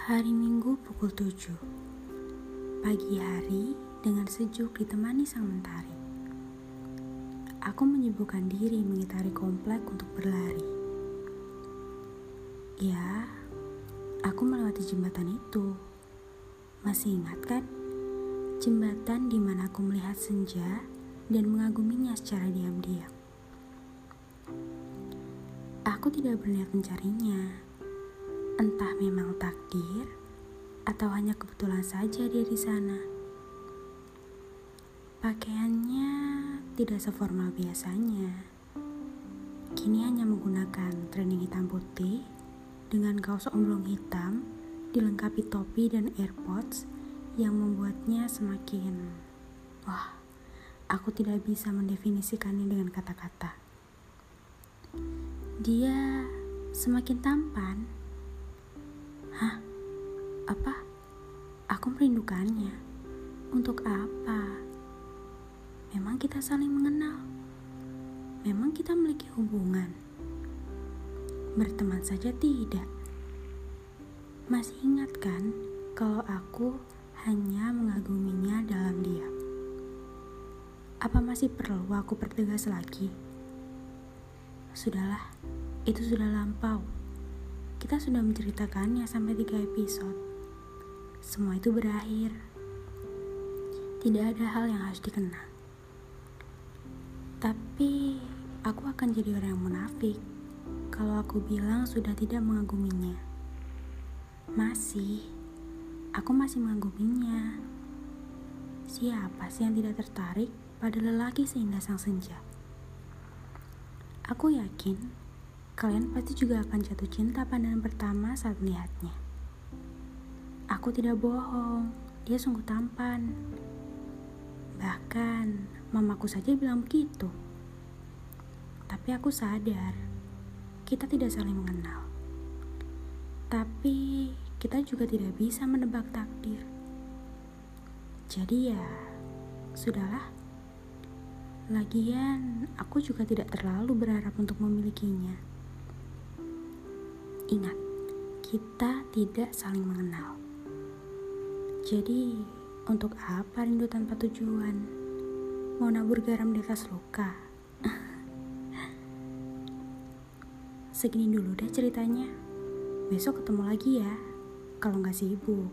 Hari Minggu pukul 7 Pagi hari dengan sejuk ditemani sang mentari. Aku menyibukkan diri mengitari komplek untuk berlari. Ya, aku melewati jembatan itu. Masih ingat kan? Jembatan di mana aku melihat senja dan mengaguminya secara diam-diam. Aku tidak berniat mencarinya, Entah memang takdir atau hanya kebetulan saja dia di sana. Pakaiannya tidak seformal biasanya. Kini hanya menggunakan training hitam putih dengan kaos omblong hitam dilengkapi topi dan AirPods yang membuatnya semakin wah, aku tidak bisa mendefinisikannya dengan kata-kata. Dia semakin tampan? Apa? Aku merindukannya. Untuk apa? Memang kita saling mengenal. Memang kita memiliki hubungan. Berteman saja tidak. Masih ingat kan kalau aku hanya mengaguminya dalam diam? Apa masih perlu aku pertegas lagi? Sudahlah, itu sudah lampau. Kita sudah menceritakannya sampai tiga episode. Semua itu berakhir. Tidak ada hal yang harus dikenang. Tapi aku akan jadi orang yang munafik kalau aku bilang sudah tidak mengaguminya. Masih, aku masih mengaguminya. Siapa sih yang tidak tertarik pada lelaki seindah sang senja? Aku yakin kalian pasti juga akan jatuh cinta pandangan pertama saat melihatnya. Aku tidak bohong, dia sungguh tampan. Bahkan, mamaku saja bilang begitu. Tapi aku sadar, kita tidak saling mengenal. Tapi, kita juga tidak bisa menebak takdir. Jadi ya, sudahlah. Lagian, aku juga tidak terlalu berharap untuk memilikinya. Ingat, kita tidak saling mengenal. Jadi, untuk apa rindu tanpa tujuan? Mau nabur garam di atas luka? Segini dulu deh ceritanya. Besok ketemu lagi ya, kalau nggak sibuk.